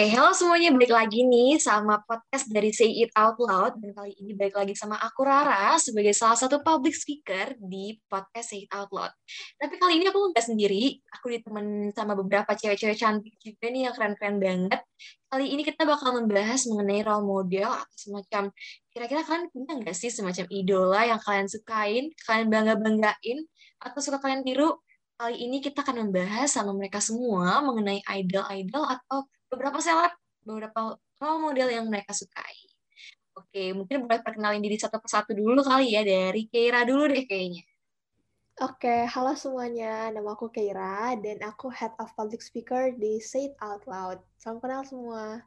Oke, halo semuanya, balik lagi nih sama podcast dari Say It Out Loud. Dan kali ini balik lagi sama aku Rara sebagai salah satu public speaker di podcast Say It Out Loud. Tapi kali ini aku nggak sendiri, aku ditemen sama beberapa cewek-cewek cantik juga nih yang keren-keren banget. Kali ini kita bakal membahas mengenai role model atau semacam, kira-kira kalian punya nggak sih semacam idola yang kalian sukain, kalian bangga-banggain, atau suka kalian tiru? Kali ini kita akan membahas sama mereka semua mengenai idol-idol atau beberapa seleb, beberapa role model yang mereka sukai. Oke, mungkin boleh perkenalin diri satu persatu dulu kali ya, dari Keira dulu deh kayaknya. Oke, halo semuanya. Nama aku Keira dan aku Head of Public Speaker di Say It Out Loud. Salam kenal semua.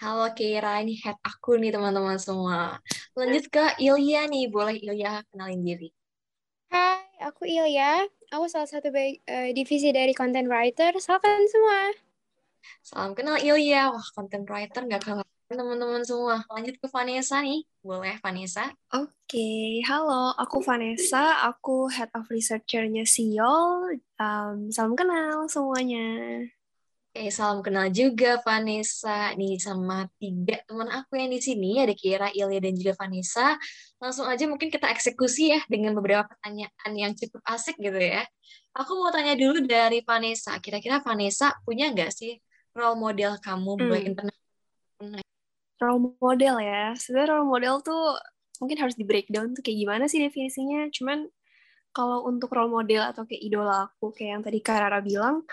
Halo Keira, ini head aku nih teman-teman semua. Lanjut ke Ilya nih, boleh Ilya kenalin diri. Hai, aku Ilya. Aku salah satu uh, divisi dari content writer. Salam semua. Salam kenal Ilya. Wah, content writer nggak kalah teman-teman semua. Lanjut ke Vanessa nih. Boleh, Vanessa? Oke, okay. halo. Aku Vanessa. Aku Head of Researcher-nya Siol. Um, salam kenal semuanya. Oke, okay, salam kenal juga Vanessa. Nih sama tiga teman aku yang di sini, ada Kira, Ilya, dan juga Vanessa. Langsung aja mungkin kita eksekusi ya dengan beberapa pertanyaan yang cukup asik gitu ya. Aku mau tanya dulu dari Vanessa. Kira-kira Vanessa punya nggak sih role model kamu hmm. buat internet? Role model ya. Sebenarnya role model tuh mungkin harus di breakdown tuh kayak gimana sih definisinya. Cuman kalau untuk role model atau kayak idola aku kayak yang tadi Karara bilang,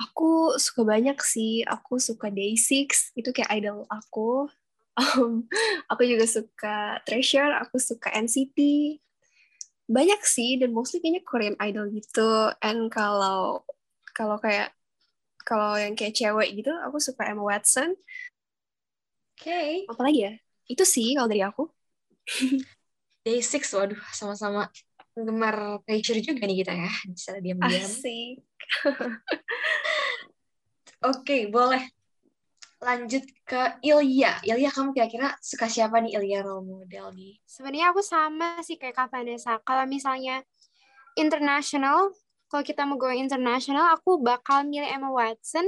aku suka banyak sih. Aku suka Day6, itu kayak idol aku. Um, aku juga suka Treasure, aku suka NCT. Banyak sih, dan mostly kayaknya Korean Idol gitu. And kalau kalau kayak kalau yang kayak cewek gitu aku suka Emma Watson oke okay. apa lagi ya itu sih kalau dari aku Day Six waduh sama-sama penggemar Treasure juga nih kita ya bisa diam-diam asik oke okay, boleh lanjut ke Ilya. Ilya kamu kira-kira suka siapa nih Ilya role model nih? Sebenarnya aku sama sih kayak Kak Vanessa. Kalau misalnya international, kalau kita mau go internasional aku bakal milih Emma Watson.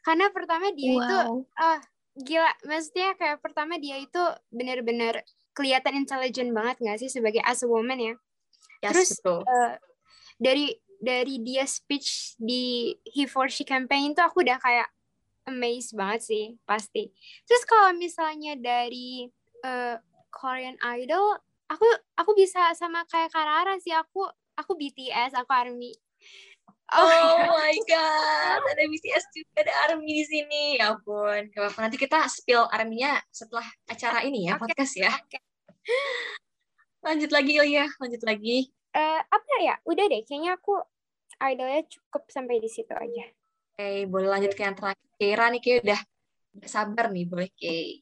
Karena pertama dia wow. itu uh, gila. Maksudnya kayak pertama dia itu benar-benar kelihatan intelijen banget nggak sih sebagai as a woman ya? Yes, terus Uh, dari dari dia speech di He for She campaign itu aku udah kayak amazed banget sih pasti. Terus kalau misalnya dari uh, Korean Idol aku aku bisa sama kayak Karara sih. Aku aku BTS aku ARMY Oh, oh my god, ada BTS juga, ada ARMY di sini. Ya ampun, gak apa-apa. Nanti kita spill ARMY-nya setelah acara ini ya, okay. podcast ya. Okay. Lanjut lagi ya, lanjut lagi. Uh, apa ya? Udah deh, kayaknya aku idolnya cukup sampai di situ aja. Oke, okay, boleh lanjut ke yang terakhir. Kira nih kayak udah sabar nih, boleh Kay.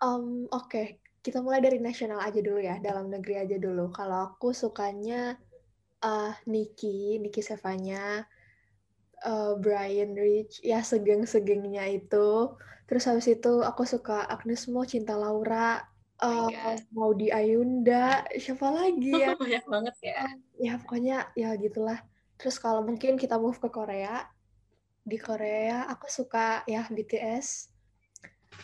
Um, Oke, okay. kita mulai dari nasional aja dulu ya, dalam negeri aja dulu. Kalau aku sukanya uh, Niki, Niki Sevanya, uh, Brian Rich, ya segeng-segengnya itu. Terus habis itu aku suka Agnes Mo, Cinta Laura, uh, mau di Ayunda, siapa lagi ya? Banyak banget ya. ya pokoknya ya gitulah. Terus kalau mungkin kita move ke Korea, di Korea aku suka ya BTS,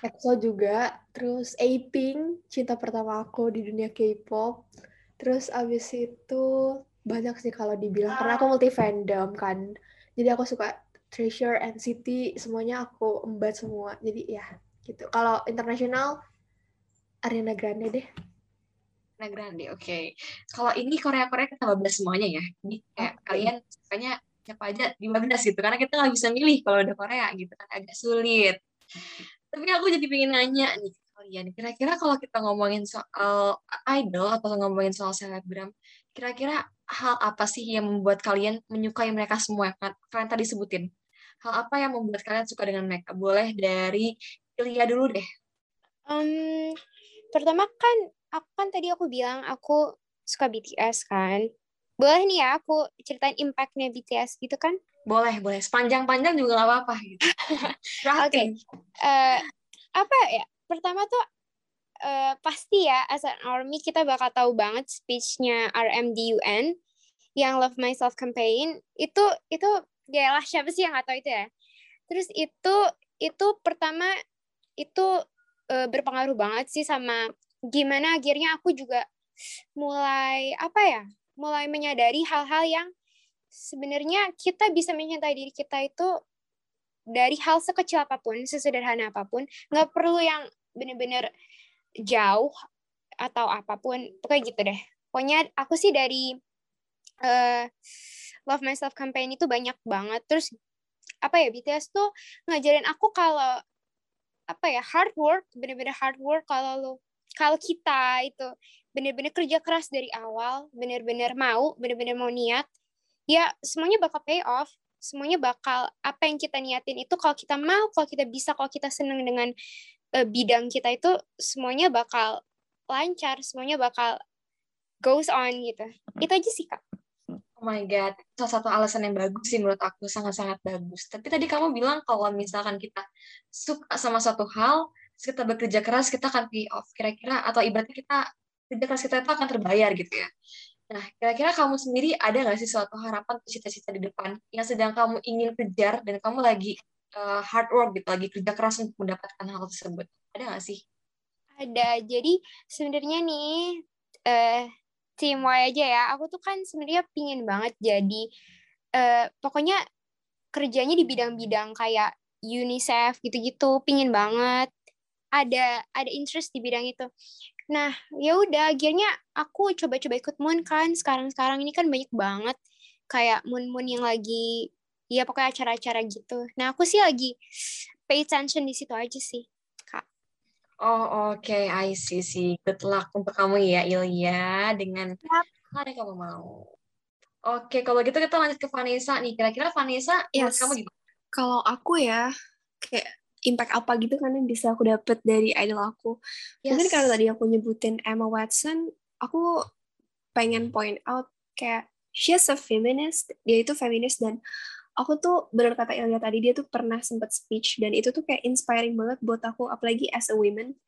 EXO juga, terus A-Pink, cinta pertama aku di dunia K-pop. Terus abis itu banyak sih kalau dibilang karena aku multi fandom kan. Jadi aku suka Treasure NCT semuanya aku embat semua. Jadi ya gitu. Kalau internasional Ariana Grande deh. Ariana Grande oke. Okay. kalau ini Korea Korea kita bablas semuanya ya? Jadi kayak okay. kalian sukanya siapa aja di bablas gitu karena kita nggak bisa milih kalau udah Korea gitu kan agak sulit. Tapi aku jadi pengen nanya nih kalian kira-kira kalau kita ngomongin soal idol atau ngomongin soal selebgram kira-kira hal apa sih yang membuat kalian menyukai mereka semua? Kan kalian tadi sebutin. Hal apa yang membuat kalian suka dengan mereka? Boleh dari Ilya dulu deh. Um, pertama kan, aku kan tadi aku bilang aku suka BTS kan. Boleh nih ya aku ceritain impact-nya BTS gitu kan? Boleh, boleh. Sepanjang-panjang juga gak apa-apa gitu. Oke. okay. Uh, apa ya? Pertama tuh uh, pasti ya as an army kita bakal tahu banget speechnya RMDUN yang Love Myself campaign. Itu itu ya lah siapa sih yang nggak tahu itu ya? Terus itu itu pertama itu uh, berpengaruh banget sih sama gimana akhirnya aku juga mulai apa ya mulai menyadari hal-hal yang sebenarnya kita bisa mencintai diri kita itu dari hal sekecil apa pun sesederhana apa pun. Nggak perlu yang bener-bener jauh atau apa pun pokoknya gitu deh. Pokoknya aku sih dari uh, love myself campaign itu banyak banget. Terus apa ya BTS tuh ngajarin aku kalau apa ya hard work bener-bener hard work kalau lo kalau kita itu bener-bener kerja keras dari awal bener-bener mau bener-bener mau niat ya semuanya bakal pay off. Semuanya bakal apa yang kita niatin itu kalau kita mau kalau kita bisa kalau kita seneng dengan uh, bidang kita itu semuanya bakal lancar semuanya bakal goes on gitu itu aja sih kak Oh my God, salah satu alasan yang bagus sih menurut aku, sangat-sangat bagus. Tapi tadi kamu bilang kalau misalkan kita suka sama suatu hal, kita bekerja keras, kita akan pay off. Kira-kira, atau ibaratnya kita, kerja keras kita itu akan terbayar gitu ya. Nah, kira-kira kamu sendiri ada nggak sih suatu harapan cita-cita di depan yang sedang kamu ingin kejar dan kamu lagi uh, hard work gitu, lagi kerja keras untuk mendapatkan hal tersebut? Ada nggak sih? Ada. Jadi sebenarnya nih, uh, tim Y aja ya aku tuh kan sebenarnya pingin banget jadi uh, pokoknya kerjanya di bidang-bidang kayak UNICEF gitu-gitu pingin banget ada ada interest di bidang itu nah ya udah akhirnya aku coba-coba ikut Moon kan sekarang-sekarang ini kan banyak banget kayak Moon Moon yang lagi ya pokoknya acara-acara gitu nah aku sih lagi pay attention di situ aja sih Oh oke, okay. I see sih. Good luck untuk kamu ya Ilya dengan apa yang kamu mau. Oke, okay, kalau gitu kita lanjut ke Vanessa nih. Kira-kira Vanessa, yes. kamu gimana? Kalau aku ya, kayak impact apa gitu kan yang bisa aku dapet dari idol aku. Yes. Mungkin karena tadi aku nyebutin Emma Watson, aku pengen point out kayak she's a feminist, dia itu feminis dan aku tuh benar kata Ilya tadi dia tuh pernah sempat speech dan itu tuh kayak inspiring banget buat aku apalagi as a woman.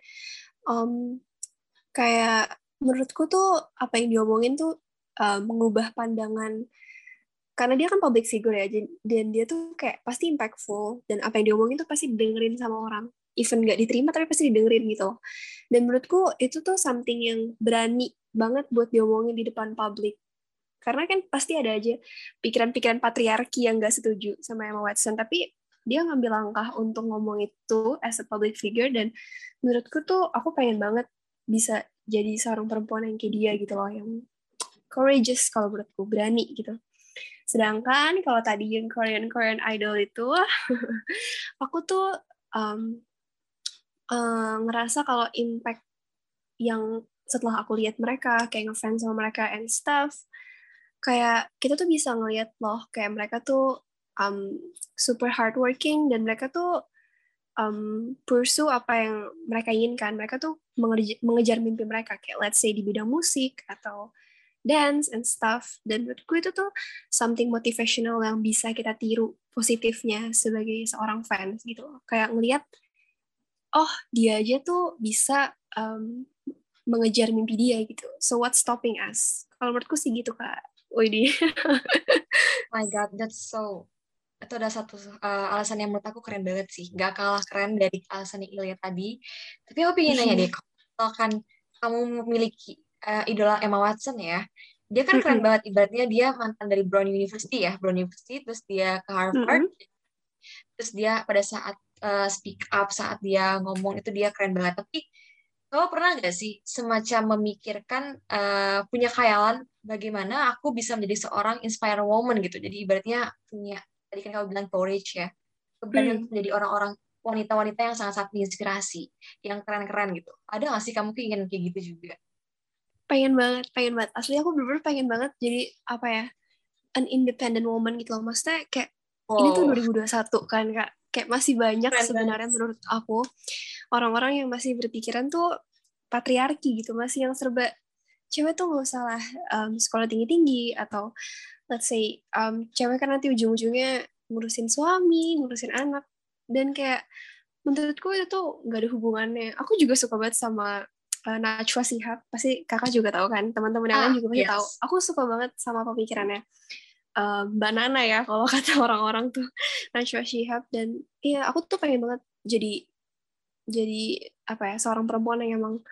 Um, kayak menurutku tuh apa yang diomongin tuh uh, mengubah pandangan karena dia kan public figure ya dan dia tuh kayak pasti impactful dan apa yang diomongin tuh pasti dengerin sama orang. Even nggak diterima tapi pasti didengerin gitu dan menurutku itu tuh something yang berani banget buat diomongin di depan publik karena kan pasti ada aja pikiran-pikiran patriarki yang gak setuju sama Emma Watson. Tapi dia ngambil langkah untuk ngomong itu as a public figure. Dan menurutku tuh aku pengen banget bisa jadi seorang perempuan yang kayak dia gitu loh yang courageous kalau menurutku berani gitu. Sedangkan kalau tadi yang Korean Korean Idol itu aku tuh um, uh, ngerasa kalau impact yang setelah aku lihat mereka kayak ngefans sama mereka and stuff kayak kita tuh bisa ngeliat loh kayak mereka tuh um, super hardworking dan mereka tuh um, pursue apa yang mereka inginkan. Mereka tuh mengejar, mengejar mimpi mereka kayak let's say di bidang musik atau dance and stuff. Dan menurutku itu tuh something motivational yang bisa kita tiru positifnya sebagai seorang fans gitu. Kayak ngeliat, oh dia aja tuh bisa um, mengejar mimpi dia gitu. So what's stopping us? Kalau menurutku sih gitu kak. Widih. oh my God, that's so itu ada satu uh, alasan yang menurut aku keren banget sih. Gak kalah keren dari alasan yang Ilya tadi. Tapi aku pengen nanya deh kalau kan kamu memiliki uh, idola Emma Watson ya dia kan keren banget. Ibaratnya dia mantan dari Brown University ya Brown University terus dia ke Harvard. Terus dia pada saat uh, speak up saat dia ngomong itu dia keren banget. Tapi kamu pernah nggak sih semacam memikirkan uh, punya khayalan bagaimana aku bisa menjadi seorang inspire woman gitu. Jadi ibaratnya punya tadi kan kamu bilang courage ya. Keberanian hmm. menjadi orang-orang wanita-wanita yang sangat-sangat menginspirasi, yang keren-keren gitu. Ada nggak sih kamu ingin kayak gitu juga? Pengen banget, pengen banget. Asli aku bener-bener pengen banget jadi apa ya, an independent woman gitu loh. Maksudnya kayak oh. ini tuh 2021 kan kak. Kayak masih banyak keren sebenarnya menurut aku orang-orang yang masih berpikiran tuh patriarki gitu, masih yang serba cewek tuh gak usah lah um, sekolah tinggi-tinggi atau let's say um, cewek kan nanti ujung-ujungnya ngurusin suami, ngurusin anak dan kayak menurutku itu tuh gak ada hubungannya. Aku juga suka banget sama uh, Najwa Sihab, pasti kakak juga tahu kan, teman-teman yang lain ah, juga pasti yes. tahu. Aku suka banget sama pemikirannya. Uh, Mbak Nana ya kalau kata orang-orang tuh Najwa Shihab dan iya aku tuh pengen banget jadi jadi apa ya seorang perempuan yang emang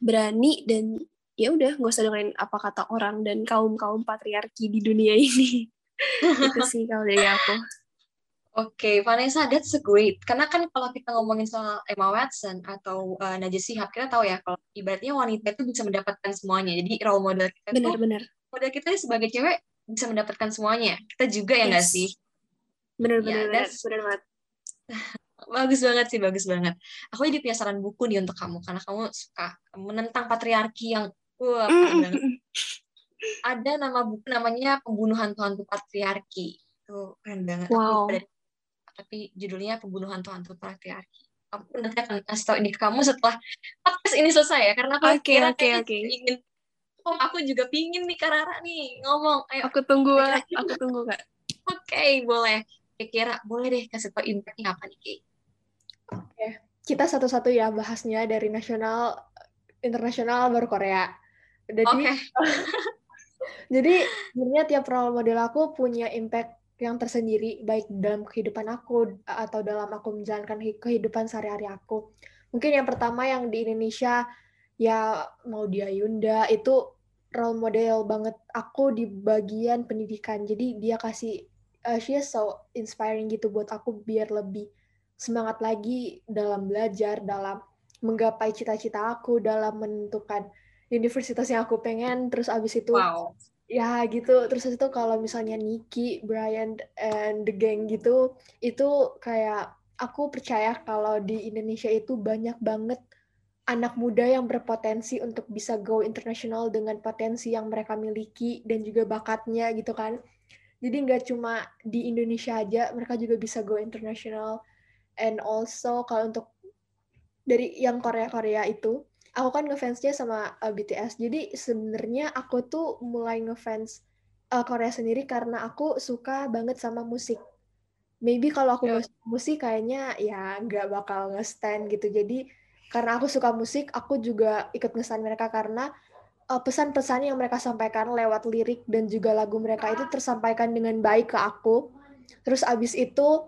berani dan ya udah nggak usah dengerin apa kata orang dan kaum kaum patriarki di dunia ini itu sih kalau dari aku Oke, okay, Vanessa, that's great. Karena kan kalau kita ngomongin soal Emma Watson atau uh, Najwa Shihab, kita tahu ya kalau ibaratnya wanita itu bisa mendapatkan semuanya. Jadi role model kita benar, itu, benar. model kita sebagai cewek bisa mendapatkan semuanya. Kita juga ya nggak sih? Benar-benar, ya, benar banget. bagus banget sih, bagus banget. Aku jadi punya saran buku nih untuk kamu karena kamu suka menentang patriarki yang wah mm banget. Ada nama buku namanya Pembunuhan Tuhan Patriarki. Itu keren banget. Wow. Aku tapi judulnya pembunuhan Tuhan tuh patriarki. Aku nanti akan kasih tau ini ke kamu setelah podcast ini selesai ya, karena aku okay, kira okay, okay. ingin Oh, aku juga pingin nih Karara nih ngomong. Ayo, aku tunggu, aku tunggu kak. Oke, okay, boleh. Kira boleh deh kasih tau impactnya apa nih, Oke, okay. kita satu-satu ya bahasnya dari nasional, internasional baru Korea. Jadi, okay. jadi sebenarnya tiap role model aku punya impact yang tersendiri baik dalam kehidupan aku atau dalam aku menjalankan kehidupan sehari-hari aku. Mungkin yang pertama yang di Indonesia ya mau dia Yunda itu role model banget aku di bagian pendidikan. Jadi dia kasih uh, she is so inspiring gitu buat aku biar lebih semangat lagi dalam belajar, dalam menggapai cita-cita aku, dalam menentukan universitas yang aku pengen. Terus abis itu wow ya gitu terus itu kalau misalnya Nicky, Brian and the gang gitu itu kayak aku percaya kalau di Indonesia itu banyak banget anak muda yang berpotensi untuk bisa go international dengan potensi yang mereka miliki dan juga bakatnya gitu kan jadi nggak cuma di Indonesia aja mereka juga bisa go international and also kalau untuk dari yang Korea Korea itu aku kan ngefansnya sama uh, BTS. Jadi sebenarnya aku tuh mulai ngefans uh, Korea sendiri karena aku suka banget sama musik. Maybe kalau aku yeah. suka musik kayaknya ya nggak bakal nge-stand gitu. Jadi karena aku suka musik, aku juga ikut nge-stand mereka karena uh, pesan-pesan yang mereka sampaikan lewat lirik dan juga lagu mereka itu tersampaikan dengan baik ke aku. Terus abis itu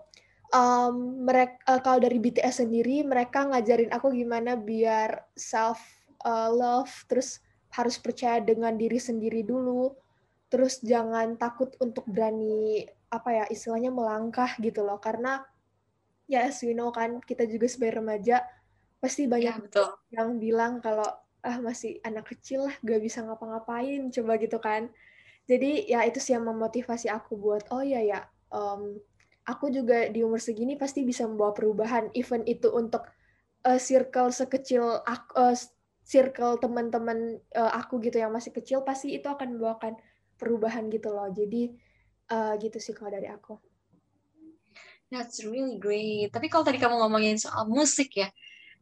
um, mereka uh, kalau dari BTS sendiri mereka ngajarin aku gimana biar self uh, love terus harus percaya dengan diri sendiri dulu terus jangan takut untuk berani apa ya istilahnya melangkah gitu loh karena ya as we know kan kita juga sebagai remaja pasti banyak ya, betul. yang bilang kalau ah masih anak kecil lah gak bisa ngapa-ngapain coba gitu kan jadi ya itu sih yang memotivasi aku buat oh ya ya um, aku juga di umur segini pasti bisa membawa perubahan even itu untuk uh, circle sekecil aku uh, circle teman-teman uh, aku gitu yang masih kecil pasti itu akan membawakan perubahan gitu loh jadi uh, gitu sih kalau dari aku That's really great. Tapi kalau tadi kamu ngomongin soal musik ya,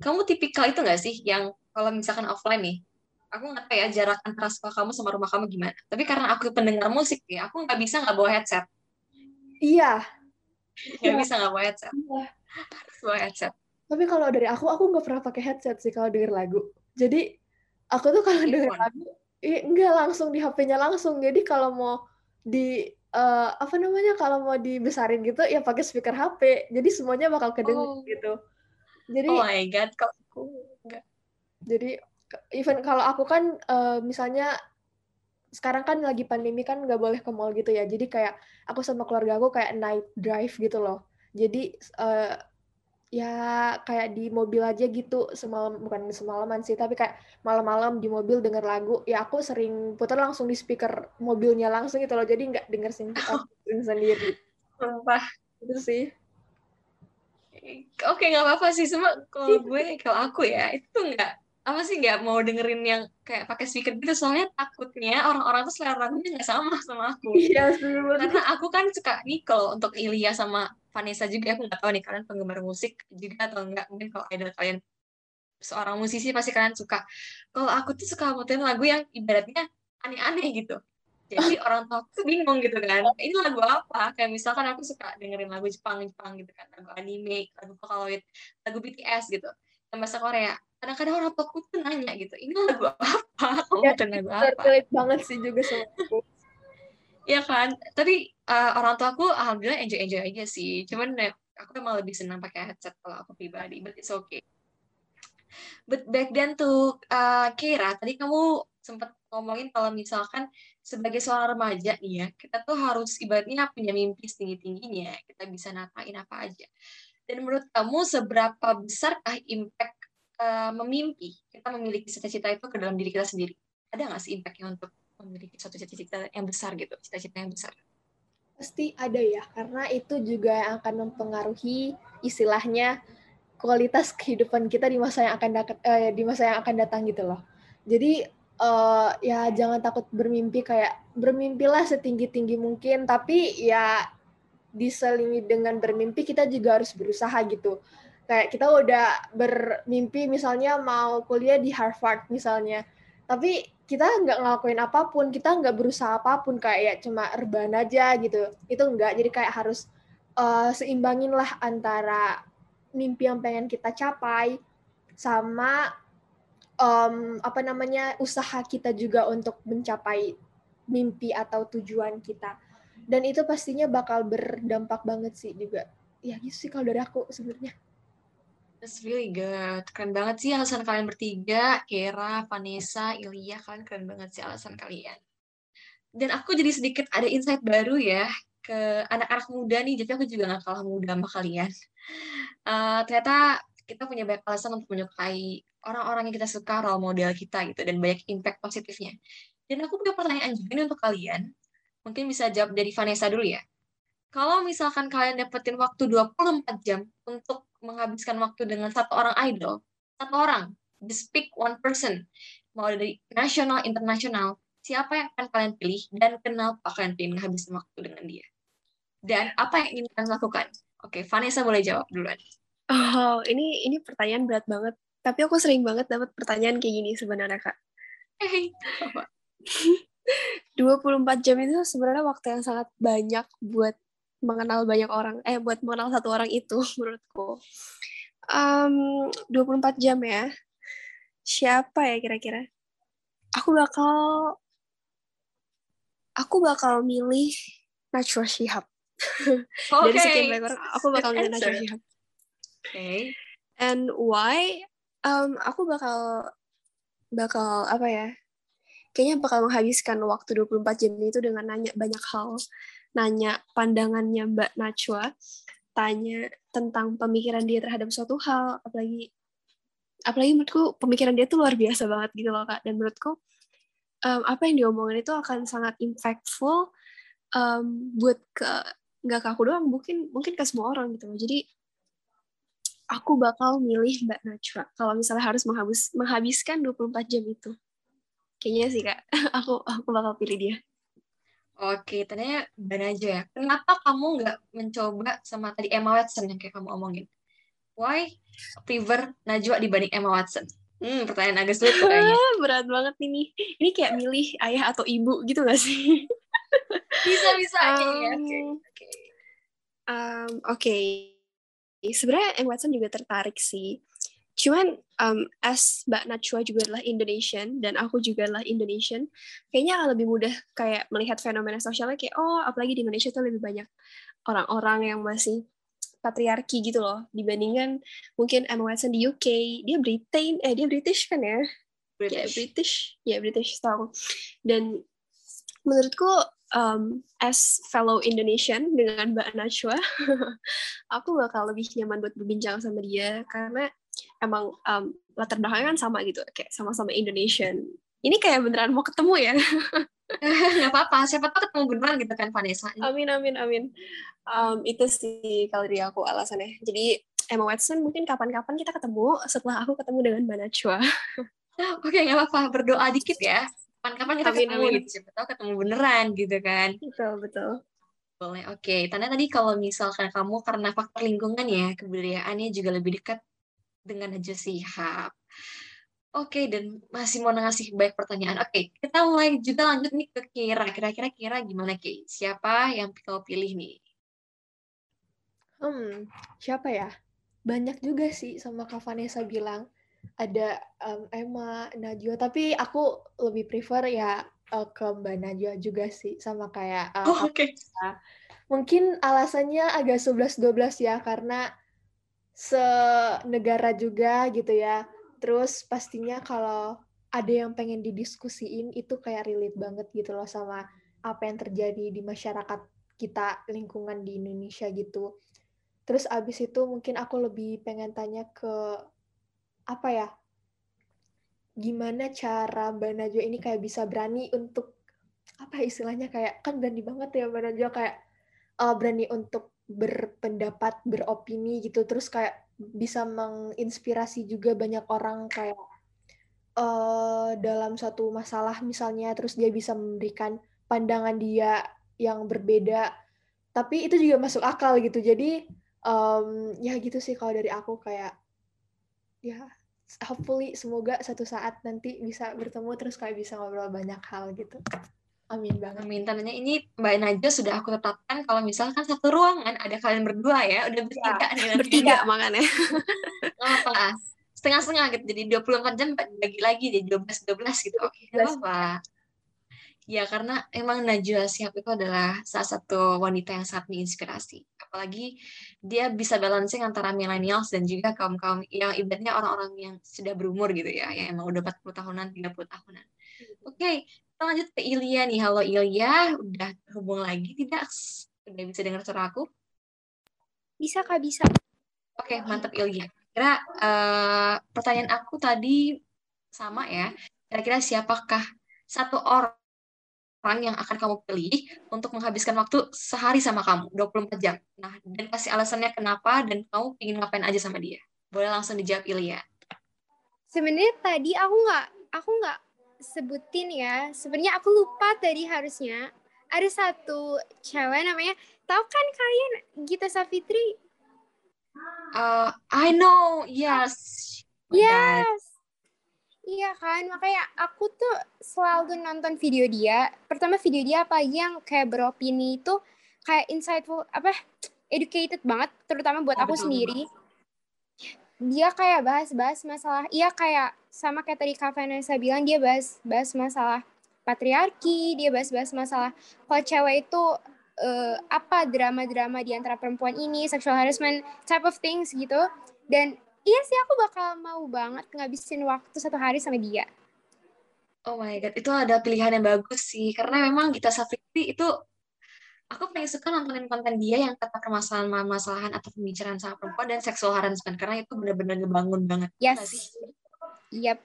kamu tipikal itu nggak sih yang kalau misalkan offline nih, aku nggak tahu ya jarak antara sekolah kamu sama rumah kamu gimana. Tapi karena aku pendengar musik ya, aku nggak bisa nggak bawa headset. Iya, nggak bisa nggak bawa headset. Iya. harus bawa headset. Tapi kalau dari aku aku nggak pernah pakai headset sih kalau denger lagu. Jadi aku tuh kalau denger lagu nggak langsung di HP-nya langsung. Jadi kalau mau di uh, apa namanya kalau mau dibesarin gitu ya pakai speaker HP jadi semuanya bakal kedengar oh. gitu jadi oh my god kok aku enggak jadi even kalau aku kan uh, misalnya sekarang kan lagi pandemi kan nggak boleh ke mall gitu ya. Jadi kayak aku sama keluarga aku kayak night drive gitu loh. Jadi uh, ya kayak di mobil aja gitu semalam bukan semalaman sih tapi kayak malam-malam di mobil denger lagu. Ya aku sering putar langsung di speaker mobilnya langsung gitu loh. Jadi nggak denger sendiri sendiri. Sumpah. Itu sih oke nggak apa-apa sih. Semua kalau gue kalau aku ya itu nggak apa sih nggak mau dengerin yang kayak pakai speaker gitu. Soalnya takutnya orang-orang tuh selera lagunya nggak sama sama aku. Iya karena aku kan suka Nicole untuk Ilya sama Vanessa juga. Aku nggak tahu nih kalian penggemar musik juga atau enggak mungkin kalau idol kalian seorang musisi pasti kalian suka. Kalau aku tuh suka muterin lagu yang ibaratnya aneh-aneh gitu jadi orang tua tuh bingung gitu kan. Ini lagu apa? Kayak misalkan aku suka dengerin lagu Jepang Jepang gitu kan. Lagu anime lagu Vocaloid lagu BTS gitu. Yang bahasa Korea. Kadang-kadang orang tuaku tuh nanya gitu ini lagu apa? Kamu ya, lagu apa? Banget sih juga sama aku. Iya kan? Tapi uh, orang tua aku alhamdulillah enjoy-enjoy aja sih. Cuman ya, aku emang lebih senang pakai headset kalau aku pribadi, but it's okay. But back then tuh, uh, Kira, tadi kamu sempat ngomongin kalau misalkan sebagai seorang remaja nih ya, kita tuh harus ibaratnya punya mimpi setinggi-tingginya, kita bisa napain apa aja. Dan menurut kamu seberapa besarkah impact uh, memimpi, kita memiliki cita-cita itu ke dalam diri kita sendiri? Ada nggak sih impactnya untuk memiliki suatu cita-cita yang besar gitu, cita-cita yang besar? Pasti ada ya, karena itu juga yang akan mempengaruhi istilahnya kualitas kehidupan kita di masa yang akan eh, di masa yang akan datang gitu loh. Jadi uh, ya jangan takut bermimpi kayak bermimpilah setinggi tinggi mungkin, tapi ya diselingi dengan bermimpi kita juga harus berusaha gitu. Kayak kita udah bermimpi misalnya mau kuliah di Harvard misalnya tapi kita nggak ngelakuin apa pun kita nggak berusaha apa pun kayak ya cuma rebahan aja gitu. Itu enggak jadi kayak harus uh, seimbangin lah antara mimpi yang pengen kita capai sama um, apa namanya usaha kita juga untuk mencapai mimpi atau tujuan kita dan itu pastinya bakal berdampak banget sih juga ya gitu sih kalau dari aku sebenarnya That's really good. Keren banget sih alasan kalian bertiga. Kera, Vanessa, Ilya. Kalian keren banget sih alasan kalian. Dan aku jadi sedikit ada insight baru ya ke anak-anak muda nih. Jadi aku juga gak kalah muda sama kalian. Uh, ternyata kita punya banyak alasan untuk menyukai orang-orang yang kita suka, role model kita gitu. Dan banyak impact positifnya. Dan aku punya pertanyaan juga nih untuk kalian. Mungkin bisa jawab dari Vanessa dulu ya. Kalau misalkan kalian dapetin waktu 24 jam untuk menghabiskan waktu dengan satu orang idol, satu orang, just pick one person, mau dari nasional, internasional, siapa yang akan kalian pilih dan kenapa kalian pilih menghabiskan waktu dengan dia? Dan apa yang ingin kalian lakukan? Oke, Vanessa boleh jawab duluan. Oh, ini ini pertanyaan berat banget. Tapi aku sering banget dapat pertanyaan kayak gini sebenarnya, Kak. Hey, 24 jam itu sebenarnya waktu yang sangat banyak buat mengenal banyak orang eh buat mengenal satu orang itu menurutku. Um, 24 jam ya. Siapa ya kira-kira? Aku bakal aku bakal milih Najwa Shihab. Okay. dari sekian banyak orang aku bakal milih Najwa Shihab okay. and why um, aku bakal bakal apa ya kayaknya bakal menghabiskan waktu 24 jam itu dengan nanya banyak hal. Nanya pandangannya Mbak Najwa, tanya tentang pemikiran dia terhadap suatu hal, apalagi apalagi menurutku pemikiran dia tuh luar biasa banget gitu loh kak. Dan menurutku um, apa yang diomongin itu akan sangat impactful um, buat ke nggak ke aku doang mungkin mungkin ke semua orang gitu loh. Jadi aku bakal milih Mbak Najwa kalau misalnya harus menghabis menghabiskan 24 jam itu kayaknya sih kak aku aku bakal pilih dia Oke, ternyata ban aja ya. Kenapa kamu nggak mencoba sama tadi Emma Watson yang kayak kamu omongin? Why prefer Najwa dibanding Emma Watson? Hmm, pertanyaan agak sulit kayaknya. Berat banget ini. Ini kayak milih ayah atau ibu gitu gak sih? Bisa-bisa aja um, ya. Oke. Okay. Um, Oke. Okay. Sebenarnya Emma Watson juga tertarik sih. Cuman um, as Mbak Najwa juga adalah Indonesian dan aku juga adalah Indonesian, kayaknya akan lebih mudah kayak melihat fenomena sosialnya kayak oh apalagi di Indonesia tuh lebih banyak orang-orang yang masih patriarki gitu loh. Dibandingkan mungkin Emma Watson di UK dia Britain eh dia British kan ya? British. Ya British. Ya British tahu. Dan menurutku um, as fellow Indonesian dengan Mbak Najwa aku bakal lebih nyaman buat berbincang sama dia karena emang um, latar belakangnya kan sama gitu kayak sama-sama Indonesian. Ini kayak beneran mau ketemu ya? Nggak apa-apa siapa tahu ketemu beneran gitu kan Vanessa. Amin amin amin. Um, itu sih kalau dari aku alasannya. Jadi Emma Watson mungkin kapan-kapan kita ketemu setelah aku ketemu dengan Mbak Najwa. Oke nggak apa-apa. Berdoa dikit ya kapan-kapan kita amin, ketemu amin. gitu siapa tahu ketemu beneran gitu kan betul betul boleh oke okay. tanda tadi kalau misalkan kamu karena faktor lingkungan ya kebudayaannya juga lebih dekat dengan Najwa Sihab. Oke, dan masih mau ngasih banyak pertanyaan. Oke, kita mulai juga lanjut nih ke Kira. Kira-kira Kira gimana, Ki? Siapa yang kau pilih nih? Hmm, siapa ya? Banyak juga sih sama Kak Vanessa bilang. Ada um, Emma, Najwa, tapi aku lebih prefer ya uh, ke Mbak Najwa juga sih, sama kayak uh, oh, Oke. Okay. Mungkin alasannya agak 11-12 ya, karena senegara juga gitu ya. Terus pastinya kalau ada yang pengen didiskusiin itu kayak relate banget gitu loh sama apa yang terjadi di masyarakat kita lingkungan di Indonesia gitu. Terus abis itu mungkin aku lebih pengen tanya ke apa ya? Gimana cara Mbak Najwa ini kayak bisa berani untuk apa istilahnya kayak kan berani banget ya Mbak Najwa kayak uh, berani untuk berpendapat, beropini gitu, terus kayak bisa menginspirasi juga banyak orang kayak uh, dalam satu masalah misalnya, terus dia bisa memberikan pandangan dia yang berbeda, tapi itu juga masuk akal gitu. Jadi um, ya gitu sih kalau dari aku kayak ya hopefully semoga satu saat nanti bisa bertemu terus kayak bisa ngobrol banyak hal gitu. Amin banget. Amin. Tandanya ini Mbak Najwa sudah aku tetapkan kalau misalkan satu ruangan ada kalian berdua ya, udah bertiga ya, nih. Bertiga makanya. apa? Setengah-setengah gitu. Jadi 24 jam bagi lagi jadi 12-12 gitu. Oke, okay, apa Ya, karena emang Najwa Siap itu adalah salah satu wanita yang sangat menginspirasi. Apalagi dia bisa balancing antara millennials dan juga kaum-kaum yang ibaratnya orang-orang yang sudah berumur gitu ya, yang emang udah 40 tahunan, 30 tahunan. Oke, okay, kita lanjut ke Ilya nih. Halo Ilya, udah hubung lagi tidak? Udah bisa dengar suara aku? Bisa Kak, bisa. Oke, okay, mantap Ilya. Kira uh, pertanyaan aku tadi sama ya. Kira-kira siapakah satu orang yang akan kamu pilih untuk menghabiskan waktu sehari sama kamu, 24 jam. Nah, dan kasih alasannya kenapa dan kamu ingin ngapain aja sama dia. Boleh langsung dijawab Ilya. Sebenarnya tadi aku nggak aku nggak sebutin ya. Sebenarnya aku lupa tadi harusnya ada satu cewek namanya tahu kan kalian Gita Safitri? Uh, I know, yes. Yes. Iya kan, makanya aku tuh selalu nonton video dia. Pertama video dia apa yang kayak beropini itu kayak insightful apa educated banget terutama buat oh, aku sendiri. Dia kayak bahas-bahas masalah iya kayak sama kayak tadi Kak Vanessa bilang dia bahas bahas masalah patriarki, dia bahas-bahas masalah kalau cewek itu uh, apa drama-drama di antara perempuan ini, sexual harassment type of things gitu. Dan iya sih aku bakal mau banget ngabisin waktu satu hari sama dia. Oh my god, itu ada pilihan yang bagus sih. Karena memang Gita Safitri itu aku paling suka nontonin konten dia yang kata permasalahan-permasalahan atau pembicaraan sama perempuan dan seksual harassment karena itu benar-benar ngebangun banget. Yes. Sih? Yep.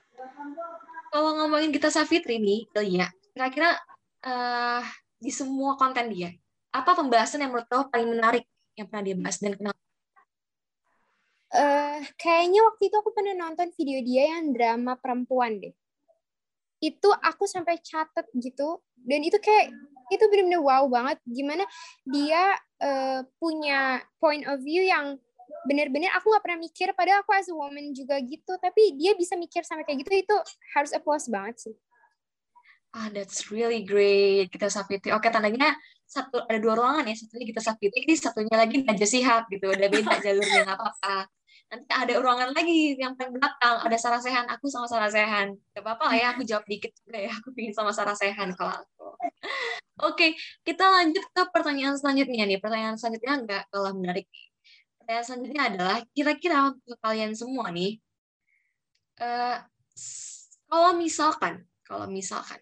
Kalau ngomongin kita Safitri nih, ya, kira-kira uh, di semua konten dia, apa pembahasan yang menurut kau paling menarik yang pernah dia bahas dan kenapa? Uh, kayaknya waktu itu aku pernah nonton video dia yang drama perempuan deh. Itu aku sampai catet gitu, dan itu kayak itu benar-benar wow banget. Gimana dia uh, punya point of view yang bener-bener aku nggak pernah mikir padahal aku as a woman juga gitu. Tapi dia bisa mikir sampai kayak gitu itu harus applause banget sih. Ah that's really great kita Safiti oke tandanya satu ada dua ruangan ya. Satunya kita Safiti ini satunya lagi Najwa Sihab gitu. Udah beda jalurnya nggak apa-apa nanti ada ruangan lagi yang paling belakang. Ada Sarah Sehan aku sama Sarah Sehan. Gak apa-apa lah ya aku jawab dikit juga ya. Aku pingin sama Sarah Sehan kalau aku. Oke kita lanjut ke pertanyaan selanjutnya nih. Pertanyaan selanjutnya nggak kalah menarik pertanyaan selanjutnya adalah kira-kira untuk kalian semua nih uh, kalau misalkan kalau misalkan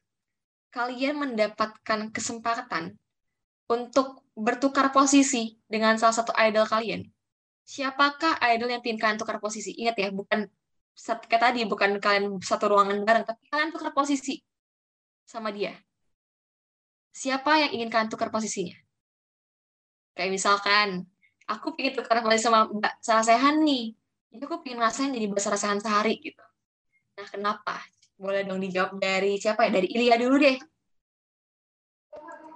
kalian mendapatkan kesempatan untuk bertukar posisi dengan salah satu idol kalian siapakah idol yang ingin kalian tukar posisi ingat ya bukan kayak tadi bukan kalian satu ruangan bareng tapi kalian tukar posisi sama dia siapa yang ingin kalian tukar posisinya kayak misalkan aku pengen tukar kembali sama Mbak Sarasehan nih. Jadi aku pengen ngerasain jadi Mbak Sarasehan sehari gitu. Nah, kenapa? Boleh dong dijawab dari siapa ya? Dari Ilya dulu deh.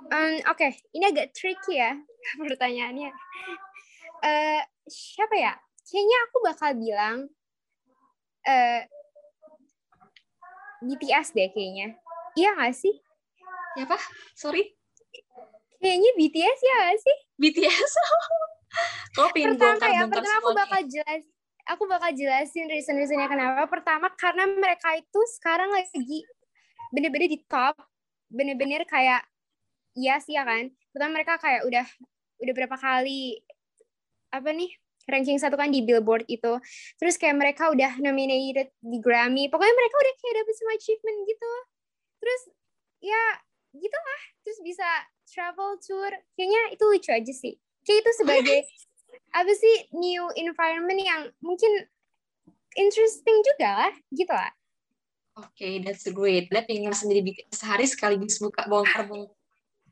Um, Oke, okay. ini agak tricky ya pertanyaannya. Uh, siapa ya? Kayaknya aku bakal bilang uh, eh, BTS deh kayaknya. Iya gak sih? Siapa? Sorry? Kayaknya BTS ya gak sih? BTS? Kok pingin pertama ya, pertama aku bakal jelas aku bakal jelasin reason-reasonnya kenapa. Pertama karena mereka itu sekarang lagi bener-bener di top bener-bener kayak iya sih ya kan pertama mereka kayak udah udah berapa kali apa nih ranking satu kan di Billboard itu. Terus kayak mereka udah nominated di Grammy. Pokoknya mereka udah kayak dapet semua achievement gitu. Terus ya gitu lah terus bisa travel tour. Kayaknya itu lucu aja sih. Kayak itu sebagai apa sih new environment yang mungkin interesting juga lah. Gitu lah Oke, okay, that's great. Dia pengen sendiri bikin sehari sekaligus buka bongkar bongkar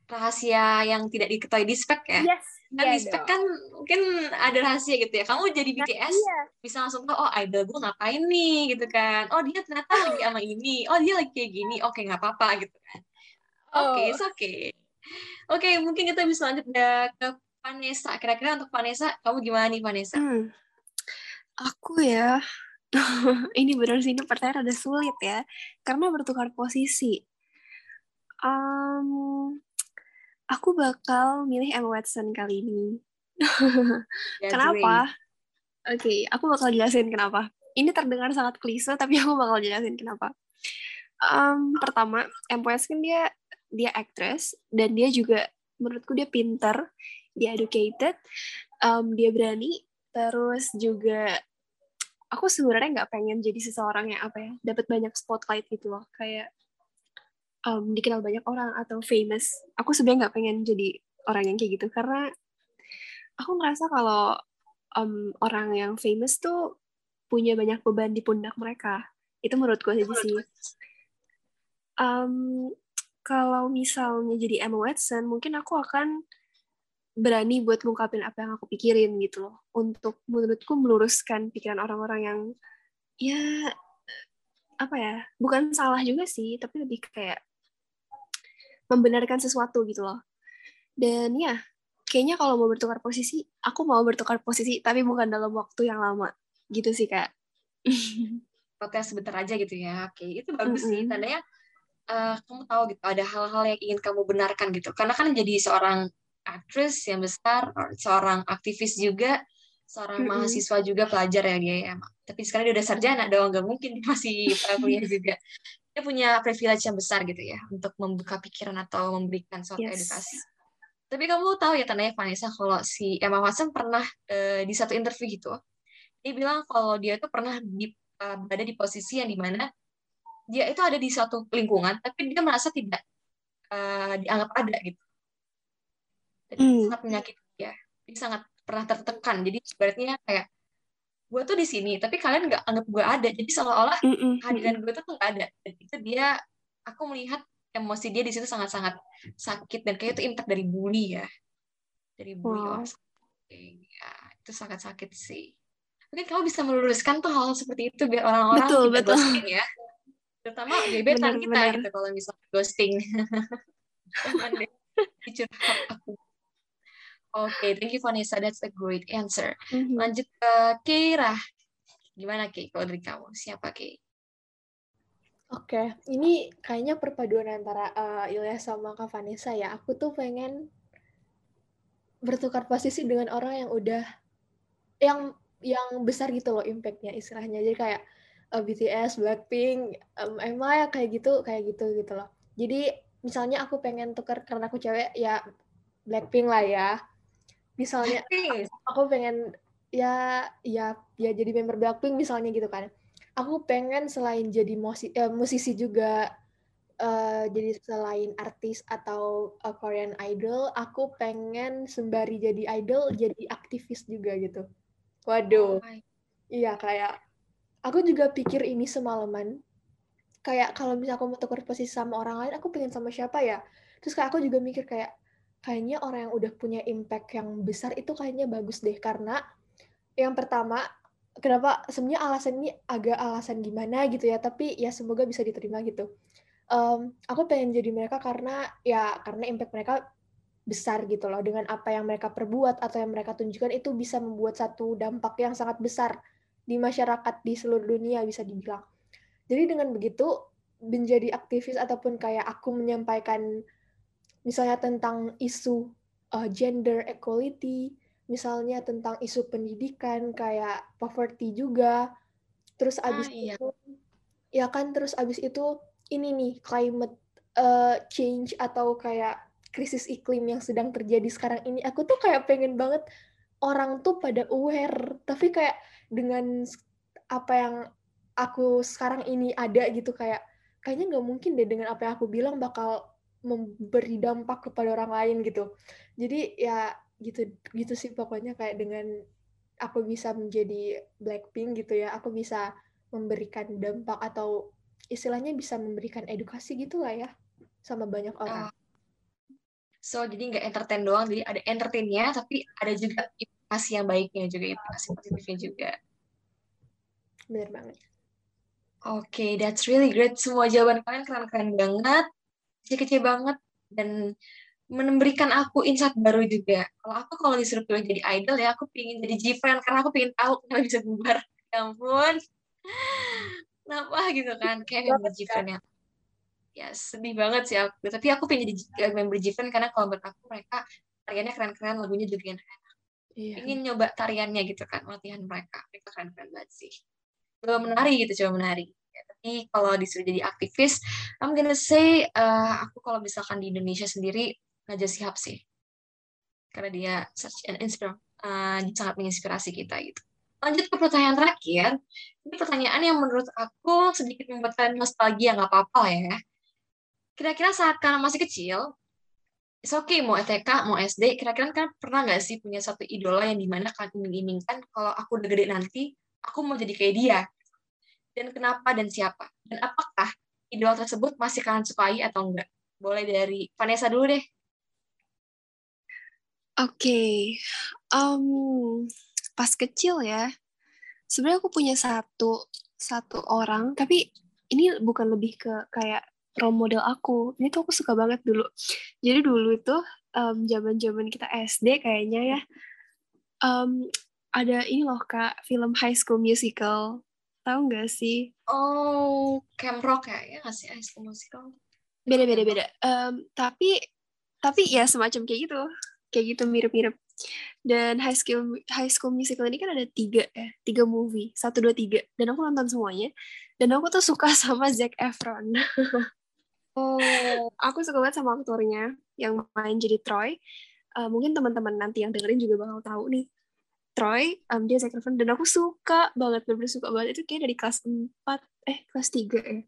rahasia yang tidak diketahui di spek ya. Yes. Kan iya di spek kan mungkin ada rahasia gitu ya. Kamu jadi Nah, BTS iya. bisa langsung tahu oh idol gue ngapain nih gitu kan. Oh dia ternyata lagi sama ini. Oh dia lagi kayak gini. Oke nggak apa-apa gitu kan. Oke, Oh. it's okay. Oke, mungkin kita bisa lanjut ke Vanessa. Kira-kira untuk Vanessa, kamu gimana nih Vanessa? Hmm. Aku ya, ini benar sih ini pertanyaan ada sulit ya, karena bertukar posisi. Um, aku bakal milih Emma Watson kali ini. That's Kenapa? Oke, aku bakal jelasin kenapa. Ini terdengar sangat klise, tapi aku bakal jelasin kenapa. Um, pertama, Emma Watson dia dia actress dan dia juga menurutku dia pinter, dia educated, um, dia berani, terus juga aku sebenarnya nggak pengen jadi seseorang yang apa ya dapat banyak spotlight gitu loh kayak um, dikenal banyak orang atau famous aku sebenarnya nggak pengen jadi orang yang kayak gitu. Karena aku ngerasa kalau um, orang yang famous tuh punya banyak beban di pundak mereka. Itu menurutku aja sih. Um, kalau misalnya jadi Emma Watson mungkin aku akan berani buat ngungkapin apa yang aku pikirin gitu loh. Untuk menurutku meluruskan pikiran orang-orang yang ya apa ya bukan salah juga sih tapi lebih kayak membenarkan sesuatu gitu loh dan ya kayaknya kalau mau bertukar posisi aku mau bertukar posisi tapi bukan dalam waktu yang lama gitu sih kak Oke, sebentar aja gitu ya. Oke, itu bagus sih. Mm-mm. Tandanya eh, kamu tahu gitu ada hal-hal yang ingin kamu benarkan gitu. Karena kan jadi seorang aktris yang besar, or seorang aktivis juga, seorang Mm-mm. mahasiswa juga pelajar ya dia ya. Tapi sekarang dia udah sarjana dong, nggak mungkin masih kuliah juga. Dia punya privilege yang besar gitu ya untuk membuka pikiran atau memberikan suatu Yes. edukasi. Tapi kamu tahu ya tandanya Vanessa kalau si Emma Watson pernah eh, di satu interview gitu, dia bilang kalau dia tuh pernah di, eh, berada di posisi yang di mana dia itu ada di suatu lingkungan, tapi dia merasa tidak eh, dianggap ada gitu. Dan itu Hmm. sangat menyakiti dia. Dia sangat pernah tertekan. Jadi ibaratnya kayak gue tuh di sini, tapi kalian nggak anggap gue ada. Jadi seolah-olah kehadiran gue tuh nggak ada. Dan itu dia, aku melihat emosi dia di situ sangat-sangat sakit dan kayak itu impact dari bully ya, dari bully Wow. or something. Ya, itu sangat sakit sih. Mungkin kamu bisa meluruskan tuh hal seperti itu biar orang-orang Betul, betul. ghosting ya. Terutama gebetan kita benar. gitu kalau misalnya ghosting. Deh dicurhat aku. Oke, thank you Vanessa. That's a great answer. Mhm. Lanjut ke Keira. Gimana Kei kalau dari kamu? Siapa Kei? Oke, ini kayaknya perpaduan antara eh, Ilyas sama Kak Vanessa ya. Aku tuh pengen bertukar posisi dengan orang yang udah yang yang besar gitu loh impactnya istilahnya. Jadi kayak eh, BTS, Blackpink, Emma ya kayak gitu, kayak gitu gitu loh. Jadi misalnya aku pengen tukar karena aku cewek ya Blackpink lah ya. Misalnya aku pengen ya ya ya jadi member Blackpink misalnya gitu kan. Aku pengen selain jadi musi- eh, musisi juga eh, jadi selain artis atau eh, Korean Idol, aku pengen sembari jadi idol jadi aktivis juga gitu. Waduh, iya kayak aku juga pikir ini semalaman. Kayak kalau misalnya aku mau tukar posisi sama orang lain, aku pengen sama siapa ya? Terus kayak aku juga mikir kayak kayaknya orang yang udah punya impact yang besar itu kayaknya bagus deh. Karena yang pertama kenapa? Sebenarnya alasan ini agak alasan gimana gitu ya tapi ya semoga bisa diterima gitu. Em, aku pengen jadi mereka karena ya karena impact mereka besar gitu loh. Dengan apa yang mereka perbuat atau yang mereka tunjukkan itu bisa membuat satu dampak yang sangat besar di masyarakat di seluruh dunia bisa dibilang. Jadi dengan begitu menjadi aktivis ataupun kayak aku menyampaikan misalnya tentang isu uh, gender equality, misalnya tentang isu pendidikan kayak poverty juga. Terus Ah, abis iya. itu ya kan terus abis itu ini nih climate uh, change atau kayak krisis iklim yang sedang terjadi sekarang ini aku tuh kayak pengen banget orang tuh pada aware tapi kayak dengan apa yang aku sekarang ini ada gitu kayak kayaknya nggak mungkin deh dengan apa yang aku bilang bakal memberi dampak kepada orang lain gitu jadi ya gitu gitu sih pokoknya kayak dengan aku bisa menjadi Blackpink gitu ya aku bisa memberikan dampak atau istilahnya bisa memberikan edukasi gitu lah ya sama banyak orang. Uh, so jadi nggak entertain doang, jadi ada entertainnya tapi ada juga implikasi yang baiknya juga, implikasi positifnya juga. Benar banget. Oke, okay, that's really great. Semua jawaban kalian keren-keren banget, kecil-kecil banget, dan memberikan aku insight baru juga. Kalau aku kalau disuruh pilih jadi idol ya, aku pingin jadi G-Friend karena aku pingin tahu kenapa bisa bubar. Ya ampun. Kenapa gitu kan? Kayak member Jiven ya ya sedih banget sih aku. Tapi aku pengen jadi member Jiven karena kalau menurut aku mereka tariannya keren-keren lagunya juga enak-enak iya. ingin nyoba tariannya gitu kan latihan mereka. Mereka keren-keren banget sih. Coba menari gitu coba menari tapi kalau disuruh jadi aktivis I'm gonna say uh, aku kalau misalkan di Indonesia sendiri Najwa Shihab sih karena dia such an inspire uh, sangat menginspirasi kita gitu lanjut ke pertanyaan terakhir. Ini pertanyaan yang menurut aku sedikit membuat nostalgia, nggak apa-apa ya. Kira-kira saat kalian masih kecil, it's okay mau ETK, mau SD, kira-kira kan pernah nggak sih punya satu idola yang di mana kalian iming-imingkan kalau aku udah gede nanti, aku mau jadi kayak dia. Dan kenapa dan siapa? Dan apakah idola tersebut masih kalian sukai atau enggak? Boleh dari Vanessa dulu deh. Oke, okay. um, pas kecil ya sebenarnya aku punya satu satu orang tapi ini bukan lebih ke kayak role model aku ini tuh aku suka banget dulu jadi dulu itu um, zaman zaman kita SD kayaknya ya um, ada ini loh kak film High School Musical tahu nggak sih oh Camp Rock ya ya nggak sih High School Musical beda beda beda um, tapi tapi ya semacam kayak gitu kayak gitu mirip-mirip dan High School High School Musical ini kan ada tiga ya, tiga movie, satu dua tiga. Dan aku nonton semuanya. Dan aku tuh suka sama Zac Efron. oh, aku suka banget sama aktornya yang main jadi Troy. Uh, mungkin teman-teman nanti yang dengerin juga bakal tahu nih. Troy, um, dia Zac Efron. Dan aku suka banget, bener-bener suka banget. Itu kayak dari kelas 4, eh kelas 3 ya.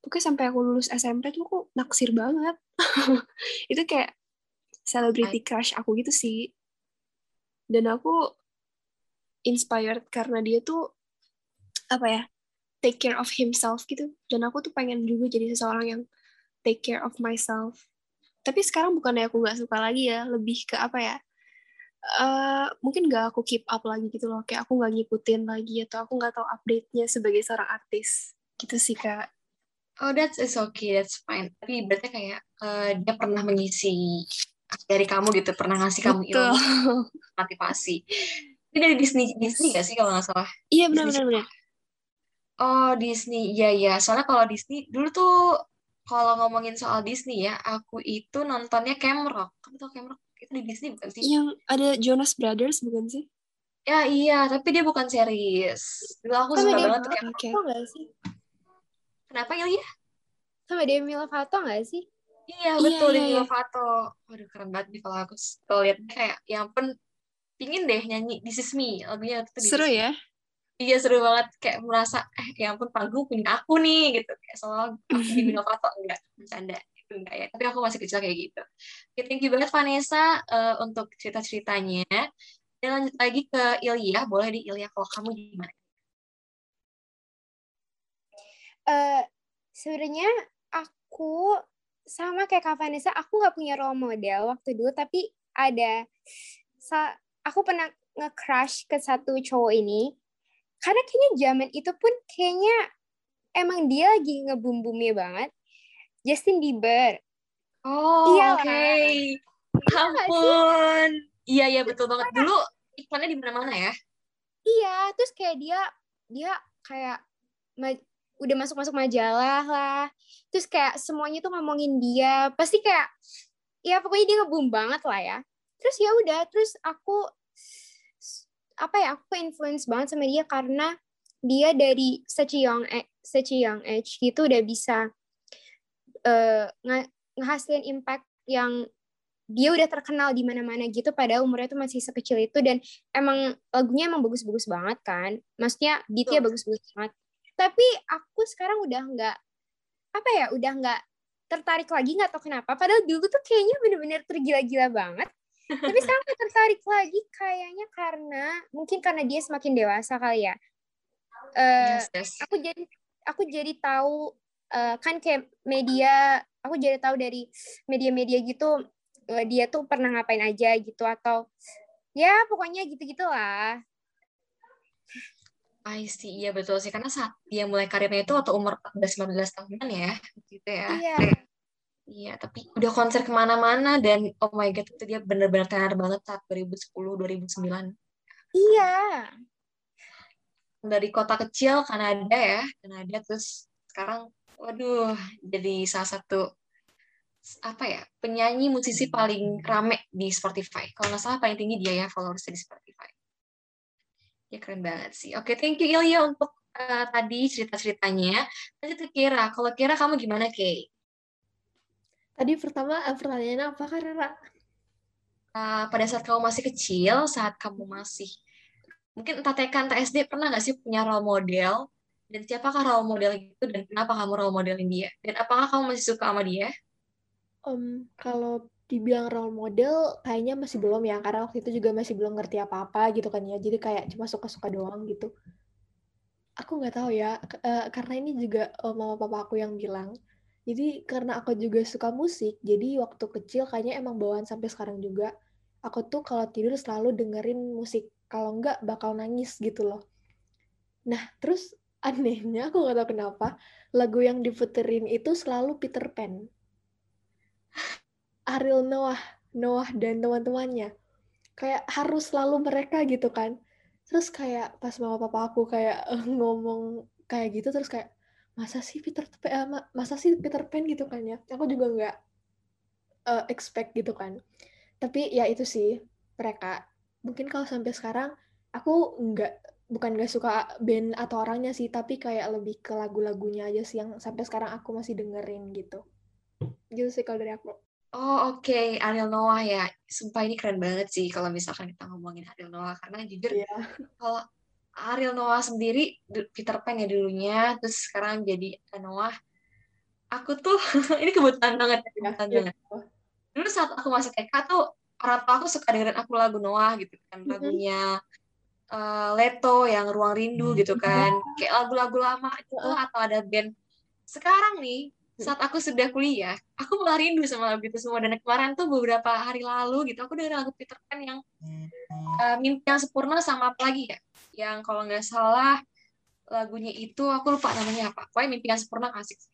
Pokoknya sampai aku lulus SMP tuh aku naksir banget. itu kayak celebrity crush aku gitu sih dan aku inspired karena dia tuh apa ya take care of himself gitu dan aku tuh pengen juga jadi seseorang yang take care of myself tapi sekarang bukannya aku nggak suka lagi ya lebih ke apa ya uh, mungkin nggak aku keep up lagi gitu loh. Kayak aku nggak ngikutin lagi atau aku nggak tahu update-nya sebagai seorang artis. Gitu sih kak. Oh that's is okay. That's fine. Tapi berarti kayak uh, dia pernah mengisi dari kamu gitu. Pernah ngasih kamu ilmu motivasi. Ini dari Disney Disney gak sih kalau nggak salah? Iya benar benar benar. Oh Disney. Iya iya. Soalnya kalau Disney dulu tuh kalau ngomongin soal Disney ya aku itu nontonnya Camrock. Kamu tau Camrock itu di Disney bukan sih? Yang ada Jonas Brothers bukan sih? Ya iya tapi dia bukan series. Dulu aku suka banget tuh Camrock okay. sih? Kenapa ya sama Demi Lovato gak sih? Iya, iya betul iya, iya. Lovato. Waduh keren banget nih kalau aku kalau lihat kayak yang pun pingin deh nyanyi This Is Me lagunya itu seru ya? Iya seru banget. Kayak merasa eh ya ampun panggung punya aku nih gitu. Kayak soal aku di Lovato. Enggak bercanda enggak ya tapi aku masih kecil kayak gitu Oke, thank you banget Vanessa uh, untuk cerita ceritanya dan lanjut lagi ke Ilya boleh di Ilya kalau kamu gimana uh, sebenarnya aku sama kayak Kak Vanessa, aku nggak punya role model waktu dulu, tapi ada aku pernah nge-crush ke satu cowok ini. Karena kayaknya zaman itu pun kayaknya emang dia lagi ngebum-bumnya banget. Justin Bieber. Oh, iya oke. Okay. Iya Ampun. Iya, iya betul banget. Dulu iklannya di mana-mana ya? Iya, terus kayak dia dia kayak udah masuk-masuk majalah lah. Terus kayak semuanya tuh ngomongin dia. Pasti kayak ya pokoknya dia ngebum banget lah ya. Terus ya udah, terus aku apa ya, aku influence banget sama dia karena dia dari such a young such a young age gitu udah bisa uh, ngehasilin impact yang dia udah terkenal di mana-mana gitu padahal umurnya tuh masih sekecil itu dan emang lagunya emang bagus-bagus banget kan. Maksudnya beatnya bagus-bagus banget. Tapi aku sekarang udah nggak apa ya udah nggak tertarik lagi nggak tau kenapa. Padahal dulu tuh kayaknya bener-bener tergila-gila banget. Tapi sekarang gak tertarik lagi kayaknya karena mungkin karena dia semakin dewasa kali ya. Uh, yes, yes. aku jadi aku jadi tahu uh, kan kayak media aku jadi tahu dari media-media gitu uh, dia tuh pernah ngapain aja gitu atau ya pokoknya gitu-gitulah I see, iya betul sih. Karena saat dia mulai karirnya itu waktu umur 14-15 tahunan ya, gitu ya. Iya. Iya, tapi udah konser ke mana-mana dan oh my god, itu dia bener-bener tenar banget saat 2010-2009. Iya. Dari kota kecil Kanada ya, Kanada terus sekarang, waduh, jadi salah satu apa ya penyanyi musisi paling rame di Spotify. Kalau nggak salah paling tinggi dia ya followersnya di Spotify. Ya keren banget sih. Oke, thank you Ilya untuk uh, tadi cerita-ceritanya. Lanjut ke Kira. Kalau Kira kamu gimana, Kay? Tadi pertama uh, pertanyaannya apa, Kak Uh, pada saat kamu masih kecil, saat kamu masih mungkin entah TK, entah SD, pernah nggak sih punya role model? Dan siapakah role model itu dan kenapa kamu role modelin dia? Dan apakah kamu masih suka sama dia? Um, kalau dibilang role model kayaknya masih belum ya karena waktu itu juga masih belum ngerti apa-apa gitu kan ya. Jadi kayak cuma suka-suka doang gitu. Aku nggak tahu ya uh, karena ini juga uh, mama papa aku yang bilang. Jadi karena aku juga suka musik jadi waktu kecil kayaknya emang bawaan sampai sekarang juga. Aku tuh kalau tidur selalu dengerin musik. Kalau nggak bakal nangis gitu loh. Nah terus anehnya aku nggak tahu kenapa lagu yang diputerin itu selalu Peter Pan Ariel Noah, Noah dan teman-temannya. Kayak harus selalu mereka gitu kan. Terus kayak pas mama papa aku kayak uh, ngomong kayak gitu terus kayak masa sih Peter Pan, uh, masa sih Peter Pan gitu kan ya. Aku juga nggak uh, expect gitu kan. Tapi ya itu sih mereka. Mungkin kalau sampai sekarang aku nggak bukan gak suka band atau orangnya sih, tapi kayak lebih ke lagu-lagunya aja sih yang sampai sekarang aku masih dengerin gitu. Gitu sih kalau dari aku. Oh oke, okay. Ariel Noah ya. Sumpah ini keren banget sih kalau misalkan kita ngomongin Ariel Noah. Karena jujur yeah. kalau Ariel Noah sendiri, Peter Pan ya dulunya, terus sekarang jadi Noah. Aku tuh, ini kebetulan banget, ya, kebetulan yeah. banget. Dulu saat aku masih TK tuh, orang tua aku suka dengerin aku lagu Noah gitu kan. Mm-hmm. Lagunya uh, Leto yang Ruang Rindu gitu kan. Kayak lagu-lagu lama gitu, atau ada band. Sekarang nih, saat aku sudah kuliah, aku malah rindu sama lagu itu semua. Dan kemarin tuh beberapa hari lalu gitu, aku dengerin lagu Peter Pan yang uh, Mimpi yang Sempurna sama apa lagi ya? Yang kalau nggak salah lagunya itu, aku lupa namanya apa. Pokoknya Mimpi yang Sempurna asik sih.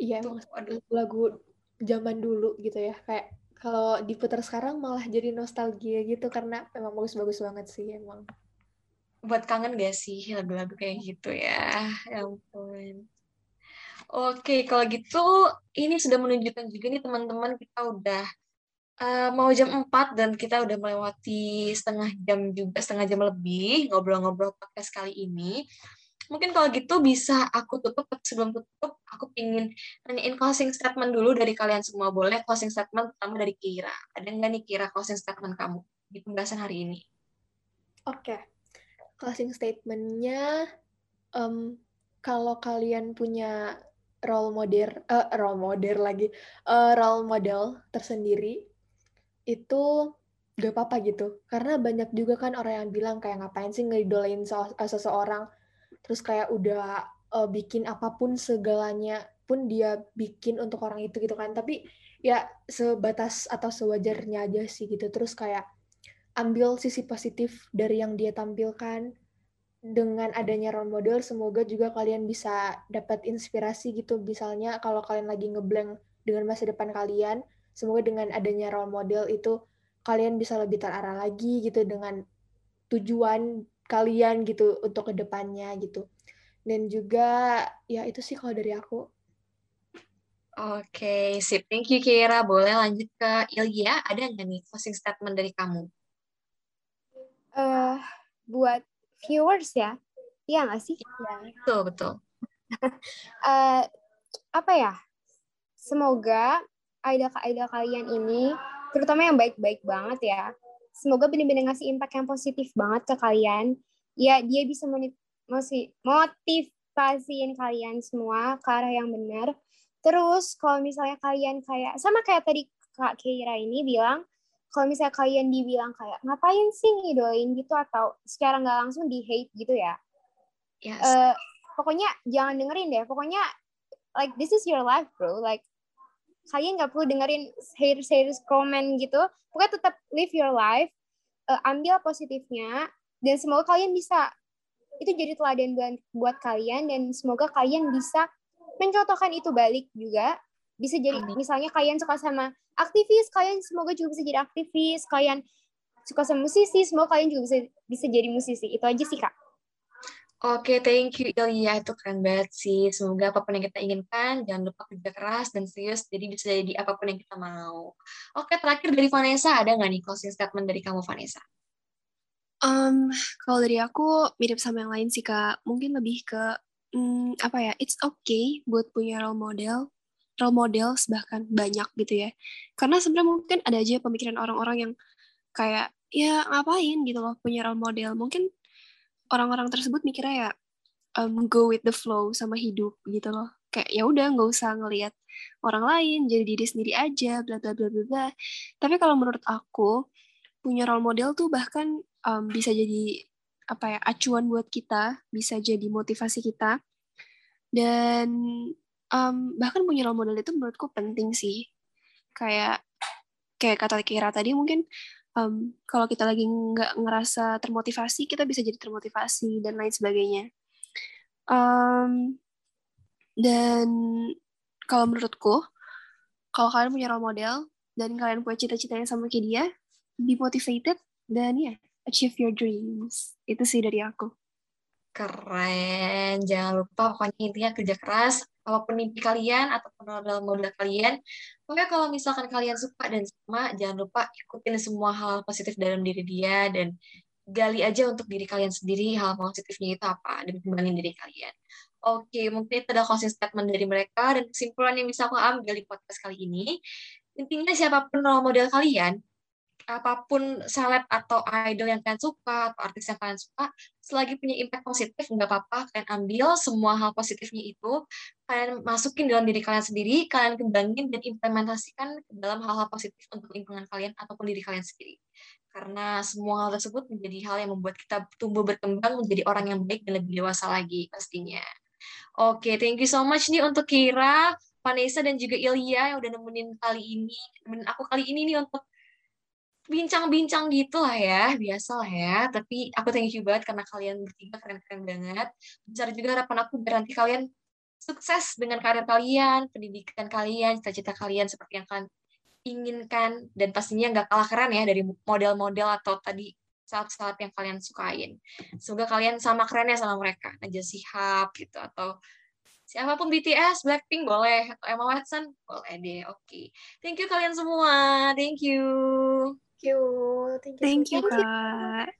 Iya, emang lagu zaman dulu gitu ya. Kayak kalau diputar sekarang malah jadi nostalgia gitu karena memang bagus-bagus banget sih emang. Buat kangen gak sih lagu-lagu kayak gitu ya? Ya ampun. Oke, kalau gitu ini sudah menunjukkan juga nih teman-teman kita udah uh, mau jam 4 dan kita udah melewati setengah jam juga, setengah jam lebih ngobrol-ngobrol podcast kali ini. Mungkin kalau gitu bisa aku tutup, sebelum tutup aku pingin nanyain closing statement dulu dari kalian semua. Boleh closing statement pertama dari Kira. Ada nggak nih Kira closing statement kamu di pembahasan hari ini? Oke, okay. closing statementnya um, kalau kalian punya role model uh, role model lagi uh, role model tersendiri itu gak apa-apa gitu karena banyak juga kan orang yang bilang kayak ngapain sih ngidolain eh, seseorang terus kayak udah uh, bikin apa pun segalanya pun dia bikin untuk orang itu gitu kan. Tapi ya sebatas atau sewajarnya aja sih gitu. Terus kayak ambil sisi positif dari yang dia tampilkan. Dengan adanya role model semoga juga kalian bisa dapat inspirasi gitu. Misalnya kalau kalian lagi ngeblank dengan masa depan kalian semoga dengan adanya role model itu kalian bisa lebih terarah lagi gitu dengan tujuan kalian gitu untuk ke depannya gitu dan juga ya itu sih kalau dari aku Oke, okay, sip. Thank you, Kira. Boleh lanjut ke Ilya. Ada nggak nih closing statement dari kamu? Uh, buat viewers ya. Iya nggak sih? Iya, betul, betul. uh, apa ya? semoga idol-idol kalian ini, terutama yang baik-baik banget ya, semoga benar-benar ngasih impact yang positif banget ke kalian. Ya, dia bisa motivasiin kalian semua ke arah yang benar. Terus kalau misalnya kalian kayak sama kayak tadi Kak Keira ini bilang, kalau misalnya kalian dibilang kayak ngapain sih ngidolain gitu atau secara nggak langsung di hate gitu ya. Yes. Uh, pokoknya jangan dengerin deh. Pokoknya like this is your life bro. Like kalian nggak perlu dengerin haters haters komen gitu. Pokoknya tetap live your life uh, ambil positifnya dan semoga kalian bisa. Itu jadi teladan buat, buat kalian dan semoga kalian bisa mencontohkan itu balik juga. Bisa jadi Amin. misalnya kalian suka sama aktivis kalian semoga juga bisa jadi aktivis. Kalian suka sama musisi semoga kalian juga bisa bisa jadi musisi. Itu aja sih kak Oke, thank you Ilya. Itu keren banget sih. Semoga apa pun yang kita inginkan, jangan lupa kerja keras dan serius, jadi bisa jadi apa pun yang kita mau. Oke, terakhir dari Vanessa, ada nggak nih closing statement dari kamu, Vanessa? Um, kalau dari aku, mirip sama yang lain sih, Kak. Mungkin lebih ke, um, apa ya, it's okay buat punya role model, role model bahkan banyak gitu ya. Karena sebenarnya mungkin ada aja pemikiran orang-orang yang kayak, ya ngapain gitu loh punya role model. Mungkin orang-orang tersebut mikirnya ya um, go with the flow sama hidup gitu loh. Kayak ya udah nggak usah ngelihat orang lain jadi diri sendiri aja bla bla bla bla tapi kalau menurut aku punya role model tuh bahkan um, bisa jadi apa ya acuan buat kita bisa jadi motivasi kita. Dan um, bahkan punya role model itu menurutku penting sih. Kayak kayak kata Kira tadi mungkin um, kalau kita lagi nggak ngerasa termotivasi kita bisa jadi termotivasi dan lain sebagainya. Um, dan kalau menurutku kalau kalian punya role model dan kalian punya cita-cita yang sama kayak dia be motivated dan ya yeah, achieve your dreams. Itu sih dari aku. Keren. Jangan lupa pokoknya intinya kerja keras apa pun mimpi kalian ataupun dalam modal kalian. Pokoknya kalau misalkan kalian suka dan sama, jangan lupa ikutin semua hal positif dalam diri dia dan gali aja untuk diri kalian sendiri hal positifnya itu apa dan kembangin diri kalian. Oke, mungkin itu adalah closing statement dari mereka dan kesimpulan yang bisa aku ambil di podcast kali ini. Intinya siapa pun role model kalian, apa pun seleb atau idol yang kalian suka atau artis yang kalian suka selagi punya impact positif nggak apa-apa kalian ambil semua hal positifnya itu kalian masukin dalam diri kalian sendiri kalian kembangin dan implementasikan ke dalam hal-hal positif untuk lingkungan kalian ataupun diri kalian sendiri. Karena semua hal tersebut menjadi hal yang membuat kita tumbuh berkembang menjadi orang yang baik dan lebih dewasa lagi pastinya. Oke okay, thank you so much nih untuk Kira Vanessa dan juga Ilya yang udah nemenin kali ini. Nemenin aku kali ini nih untuk bincang-bincang gitu lah ya, biasa lah ya. Tapi aku thank you banget karena kalian bertiga keren-keren banget. Besar juga harapan aku biar nanti kalian sukses dengan karir kalian, pendidikan kalian, cita-cita kalian seperti yang kalian inginkan. Dan pastinya nggak kalah keren ya dari model-model atau tadi saat-saat yang kalian sukain. Semoga kalian sama kerennya sama mereka. Aja Sihab gitu atau siapa pun BTS, Blackpink boleh, atau Emma Watson boleh deh. Oke. Okay. Thank you kalian semua. Thank you you. Thank you. Thank you, Kak.